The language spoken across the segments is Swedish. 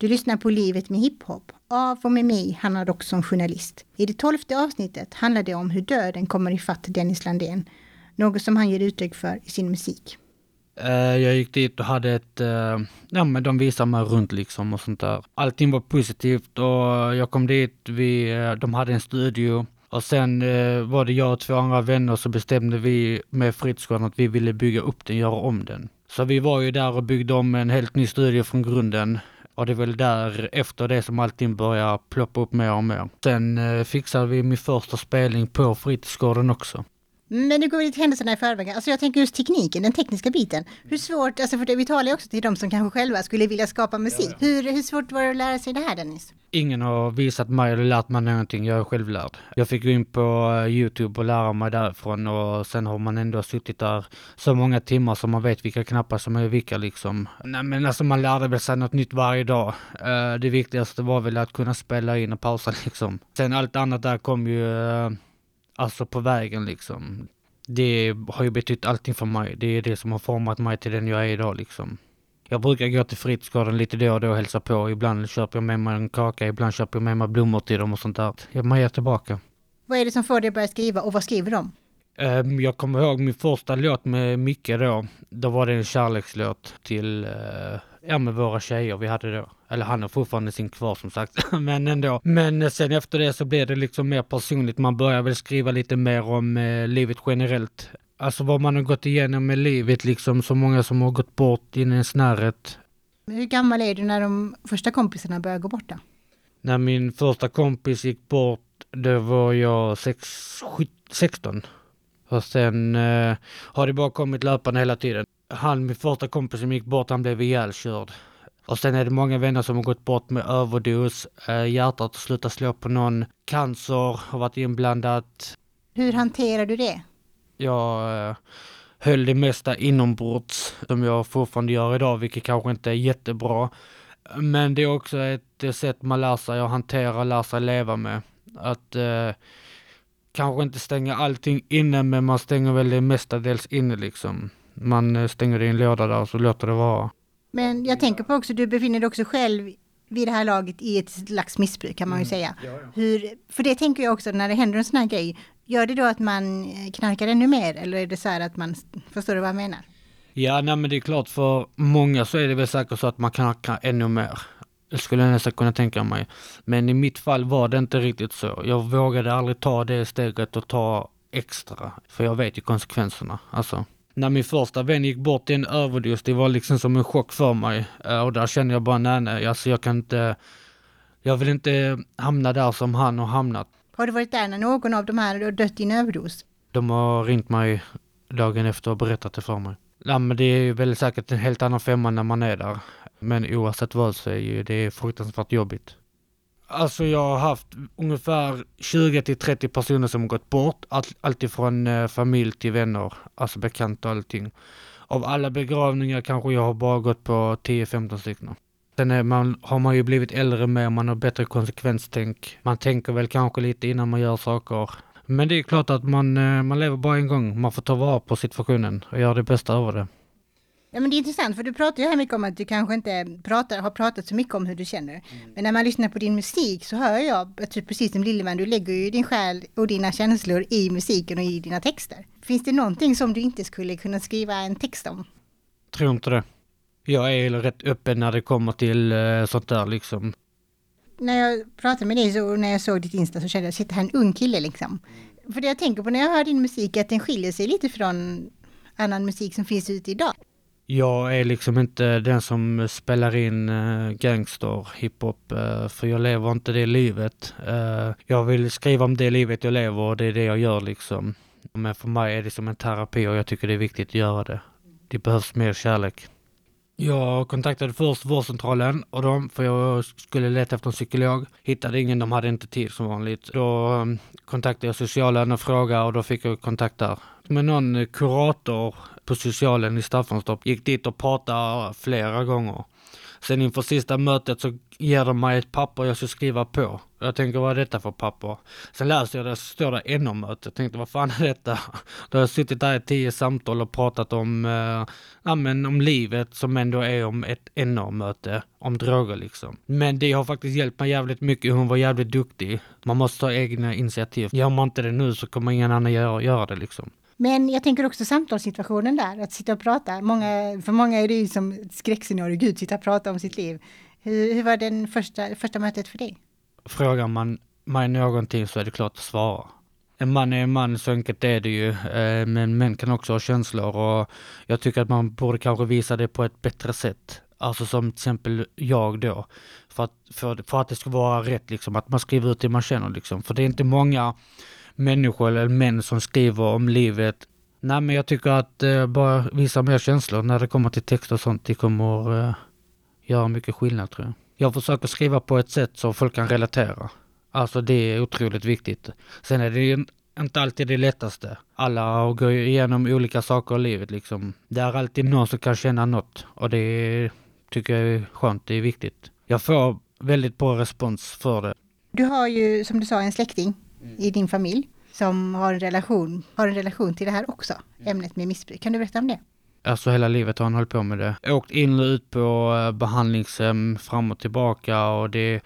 Du lyssnar på Livet med hiphop av och med mig, Hanna Rock som journalist. I det tolfte avsnittet handlar det om hur döden kommer ifatt Dennis Landén, något som han ger uttryck för i sin musik. Eh, jag gick dit och hade ett, eh, ja men de visade mig runt liksom och sånt där. Allting var positivt och jag kom dit, vi, eh, de hade en studio och sen var det jag och två andra vänner så bestämde vi med Fritzgården att vi ville bygga upp den, göra om den. Så vi var ju där och byggde om en helt ny studio från grunden. Och det är väl där efter det som allting börjar ploppa upp mer och mer. Sen eh, fixade vi min första spelning på fritidsgården också. Men nu går vi lite händelserna i förväg. Alltså jag tänker just tekniken, den tekniska biten. Hur svårt, alltså för det, vi talar ju också till de som kanske själva skulle vilja skapa musik. Hur, hur svårt var det att lära sig det här Dennis? Ingen har visat mig eller lärt mig någonting, jag är självlärd. Jag fick gå in på eh, Youtube och lära mig därifrån och sen har man ändå suttit där så många timmar som man vet vilka knappar som är vilka liksom. Nej men alltså man lärde väl sig något nytt varje dag. Eh, det viktigaste var väl att kunna spela in och pausa liksom. Sen allt annat där kom ju eh, alltså på vägen liksom. Det har ju betytt allting för mig. Det är det som har format mig till den jag är idag liksom. Jag brukar gå till fritidsgården lite då och då och hälsa på. Ibland köper jag med mig en kaka, ibland köper jag med mig blommor till dem och sånt där. Man ger tillbaka. Vad är det som får dig att börja skriva och vad skriver de? Ehm, jag kommer ihåg min första låt med Micke då. Då var det en kärlekslåt till, eh, ja med våra tjejer vi hade då. Eller han har fortfarande sin kvar som sagt, men ändå. Men sen efter det så blev det liksom mer personligt. Man börjar väl skriva lite mer om eh, livet generellt. Alltså vad man har gått igenom med livet liksom, så många som har gått bort i en snärret. Hur gammal är du när de första kompisarna började gå bort då? När min första kompis gick bort, då var jag sex, 16. Och sen eh, har det bara kommit löpande hela tiden. Han, min första kompis som gick bort, han blev ihjälkörd. Och sen är det många vänner som har gått bort med överdos, eh, hjärtat har slutat slå på någon, cancer har varit inblandat. Hur hanterar du det? Jag eh, höll det mesta inombords, som jag fortfarande gör idag, vilket kanske inte är jättebra. Men det är också ett sätt man lär sig att hantera, lär sig leva med. Att eh, kanske inte stänga allting inne, men man stänger väl det mestadels inne liksom. Man eh, stänger det i en låda där och så låter det vara. Men jag tänker på också, du befinner dig också själv vid det här laget i ett slags missbruk kan man ju mm. säga. Ja, ja. Hur, för det tänker jag också när det händer en sån här grej, gör det då att man knarkar ännu mer eller är det så här att man, förstår du vad jag menar? Ja, nej men det är klart för många så är det väl säkert så att man knarkar ännu mer. Skulle jag nästan kunna tänka mig. Men i mitt fall var det inte riktigt så. Jag vågade aldrig ta det steget och ta extra. För jag vet ju konsekvenserna. Alltså när min första vän gick bort i en överdos, det var liksom som en chock för mig. Eh, och där kände jag bara, nej nej, alltså jag kan inte, jag vill inte hamna där som han har hamnat. Har du varit där när någon av de här har dött i en överdos? De har ringt mig dagen efter och berättat det för mig. Ja, men det är väl säkert en helt annan femma när man är där. Men oavsett vad så är det fruktansvärt jobbigt. Alltså jag har haft ungefär 20 till 30 personer som gått bort. All, alltifrån eh, familj till vänner, alltså bekanta och allting. Av alla begravningar kanske jag har bara gått på 10-15 stycken. Sen är man, har man ju blivit äldre med, man har bättre konsekvenstänk. Man tänker väl kanske lite innan man gör saker. Men det är klart att man, eh, man lever bara en gång. Man får ta vara på situationen och göra det bästa av det. Ja, men det är intressant, för du pratar ju här mycket om att du kanske inte pratar, har pratat så mycket om hur du känner. Mm. Men när man lyssnar på din musik så hör jag, typ precis som Lilleman, du lägger ju din själ och dina känslor i musiken och i dina texter. Finns det någonting som du inte skulle kunna skriva en text om? Tror inte det. Jag är rätt öppen när det kommer till uh, sånt där liksom. När jag pratade med dig så när jag såg ditt Insta så kände jag, sitter här en ung kille liksom. För det jag tänker på när jag hör din musik är att den skiljer sig lite från annan musik som finns ute idag. Jag är liksom inte den som spelar in uh, gangster hiphop, uh, för jag lever inte det livet. Uh, jag vill skriva om det livet jag lever och det är det jag gör liksom. Men för mig är det som en terapi och jag tycker det är viktigt att göra det. Det behövs mer kärlek. Jag kontaktade först vårdcentralen och dem, för jag skulle leta efter en psykolog. Hittade ingen, de hade inte tid som vanligt. Då kontaktade jag socialen och frågade och då fick jag kontakt där. Med någon kurator på socialen i Staffanstorp. Gick dit och pratade flera gånger. Sen inför sista mötet så ger de mig ett papper jag ska skriva på. Jag tänker vad är detta för papper? Sen läser jag det, så står det NO-möte. Jag tänkte vad fan är detta? Då har jag suttit där i tio samtal och pratat om, eh, ja, men om livet som ändå är om ett NO-möte. Om droger liksom. Men det har faktiskt hjälpt mig jävligt mycket. Hon var jävligt duktig. Man måste ta egna initiativ. Gör man inte det nu så kommer ingen annan göra, göra det liksom. Men jag tänker också samtalssituationen där, att sitta och prata. Många, för många är det ju som skräckscenario, gud, sitta och prata om sitt liv. Hur, hur var det första, första mötet för dig? Frågar man mig någonting så är det klart att svara. En man är en man, så enkelt är det ju. Eh, men män kan också ha känslor och jag tycker att man borde kanske visa det på ett bättre sätt. Alltså som till exempel jag då. För att, för, för att det ska vara rätt liksom, att man skriver ut det man känner liksom. För det är inte många människor eller män som skriver om livet. Nej men jag tycker att eh, bara visa mer känslor när det kommer till text och sånt. Det kommer eh, göra mycket skillnad tror jag. Jag försöker skriva på ett sätt så folk kan relatera. Alltså det är otroligt viktigt. Sen är det ju inte alltid det lättaste. Alla går igenom olika saker i livet liksom. Det är alltid någon som kan känna något och det tycker jag är skönt, det är viktigt. Jag får väldigt bra respons för det. Du har ju, som du sa, en släkting i din familj som har en relation, har en relation till det här också, ämnet med missbruk. Kan du berätta om det? Alltså hela livet har han hållit på med det. Åkt in och ut på eh, behandlingshem fram och tillbaka och det...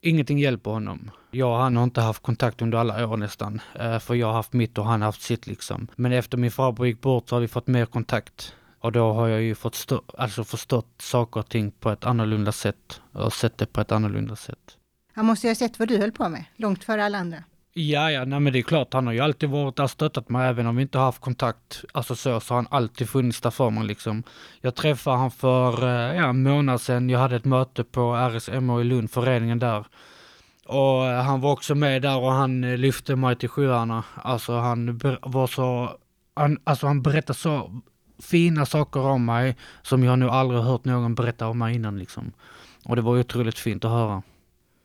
Ingenting hjälper honom. Jag och han har inte haft kontakt under alla år nästan. Eh, för jag har haft mitt och han har haft sitt liksom. Men efter min farbror gick bort så har vi fått mer kontakt. Och då har jag ju fått stå, alltså förstått saker och ting på ett annorlunda sätt. Och sett det på ett annorlunda sätt. Han måste ju ha sett vad du höll på med, långt före alla andra. Ja, ja, nej men det är klart, han har ju alltid varit där och stöttat mig, även om vi inte har haft kontakt, alltså så, så har han alltid funnits där för mig liksom. Jag träffade han för, eh, ja, en månad sedan, jag hade ett möte på RSMH i Lund, föreningen där. Och eh, han var också med där och han eh, lyfte mig till skyarna. Alltså han var så, han, alltså han berättade så fina saker om mig som jag nog aldrig hört någon berätta om mig innan liksom. Och det var otroligt fint att höra.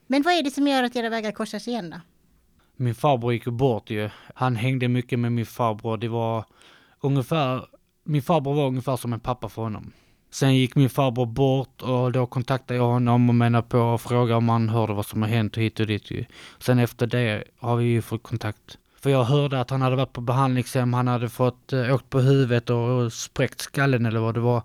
Men vad är det som gör att era vägar korsas igen då? Min farbror gick ju bort ju. Han hängde mycket med min farbror. Det var ungefär, min farbror var ungefär som en pappa för honom. Sen gick min farbror bort och då kontaktade jag honom och menade på och frågade om han hörde vad som har hänt och hit och dit ju. Sen efter det har vi ju fått kontakt. För jag hörde att han hade varit på behandlingshem, han hade fått äh, åkt på huvudet och spräckt skallen eller vad det var.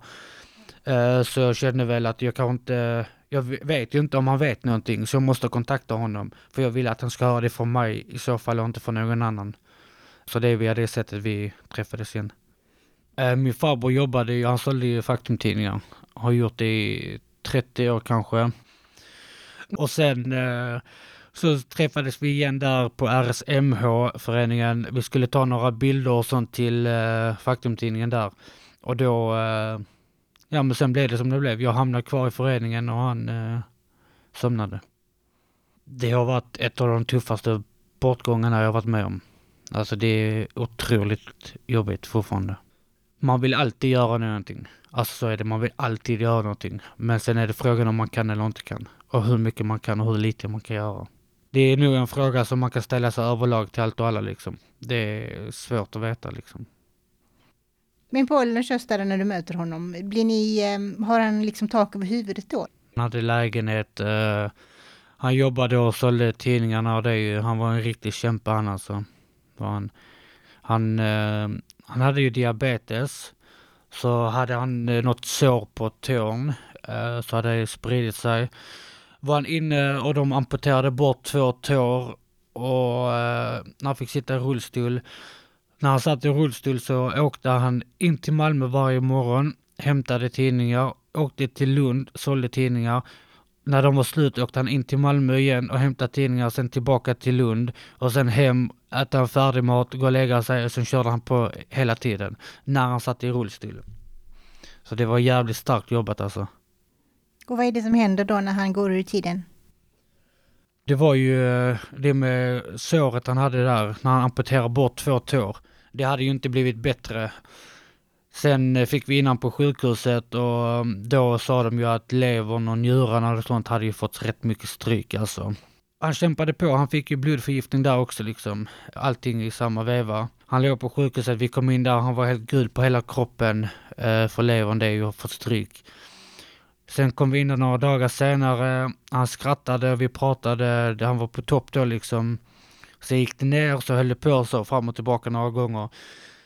Äh, så jag kände väl att jag kanske inte jag vet ju inte om han vet någonting så jag måste kontakta honom. För jag vill att han ska höra det från mig i så fall och inte från någon annan. Så det är via det sättet vi träffades igen. Eh, min farbror jobbade ju, han sålde ju Faktumtidningar. Har gjort det i 30 år kanske. Och sen eh, så träffades vi igen där på RSMH föreningen. Vi skulle ta några bilder och sånt till eh, Faktumtidningen där. Och då Ja men sen blev det som det blev. Jag hamnade kvar i föreningen och han eh, somnade. Det har varit ett av de tuffaste bortgångarna jag varit med om. Alltså det är otroligt jobbigt fortfarande. Man vill alltid göra någonting. Alltså så är det, man vill alltid göra någonting. Men sen är det frågan om man kan eller inte kan. Och hur mycket man kan och hur lite man kan göra. Det är nog en fråga som man kan ställa sig överlag till allt och alla liksom. Det är svårt att veta liksom. Men på ålderns när du möter honom, blir ni, eh, har han liksom tak över huvudet då? Han hade lägenhet, eh, han jobbade och sålde tidningarna och det ju, han var en riktig kämpe han alltså. Han, han, eh, han hade ju diabetes, så hade han något sår på tån, så hade det spridit sig. Var han inne och de amputerade bort två tår och uh, han fick sitta i rullstol när han satt i rullstol så åkte han in till Malmö varje morgon, hämtade tidningar, åkte till Lund, sålde tidningar. När de var slut åkte han in till Malmö igen och hämtade tidningar, sen tillbaka till Lund och sen hem, äta en färdig mat, gå och lägga sig och sen körde han på hela tiden. När han satt i rullstol. Så det var jävligt starkt jobbat alltså. Och vad är det som händer då när han går ur tiden? Det var ju eh, det med såret han hade där, när han amputerade bort två tår. Det hade ju inte blivit bättre. Sen eh, fick vi in på sjukhuset och mm, då sa de ju att levern och njurarna och sånt hade ju fått rätt mycket stryk alltså. Han kämpade på, han fick ju blodförgiftning där också liksom. Allting i samma veva. Han låg på sjukhuset, vi kom in där, han var helt gul på hela kroppen. Eh, för levern det är ju fått stryk. Sen kom vi in några dagar senare, han skrattade, vi pratade, han var på topp då liksom. Sen gick det ner, så höll det på så fram och tillbaka några gånger.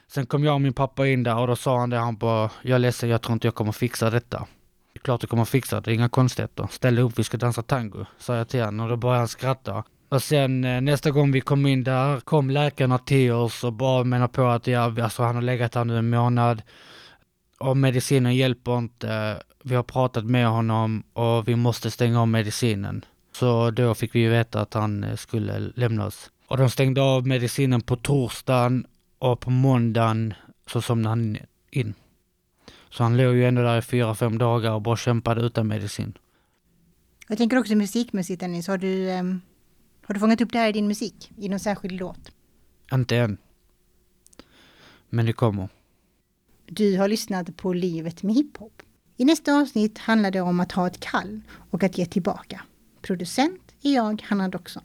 Sen kom jag och min pappa in där och då sa han det, han bara, jag är ledsen, jag tror inte jag kommer fixa detta. Det är klart du kommer fixa det, inga konstigheter. Ställ upp, vi ska dansa tango, sa jag till honom och då började han skratta. Och sen eh, nästa gång vi kom in där kom läkarna till oss och bara menade på att ja, alltså han har legat här nu en månad och medicinen hjälper inte. Vi har pratat med honom och vi måste stänga av medicinen. Så då fick vi veta att han eh, skulle lämna oss. Och de stängde av medicinen på torsdagen och på måndagen så somnade han in. Så han låg ju ändå där i fyra, fem dagar och bara kämpade utan medicin. Jag tänker också musikmässigt Dennis, har du, um, har du fångat upp det här i din musik? I någon särskild låt? Inte än. Men det kommer. Du har lyssnat på Livet med hiphop. I nästa avsnitt handlar det om att ha ett kall och att ge tillbaka. Producent är jag, Hanna Doxon.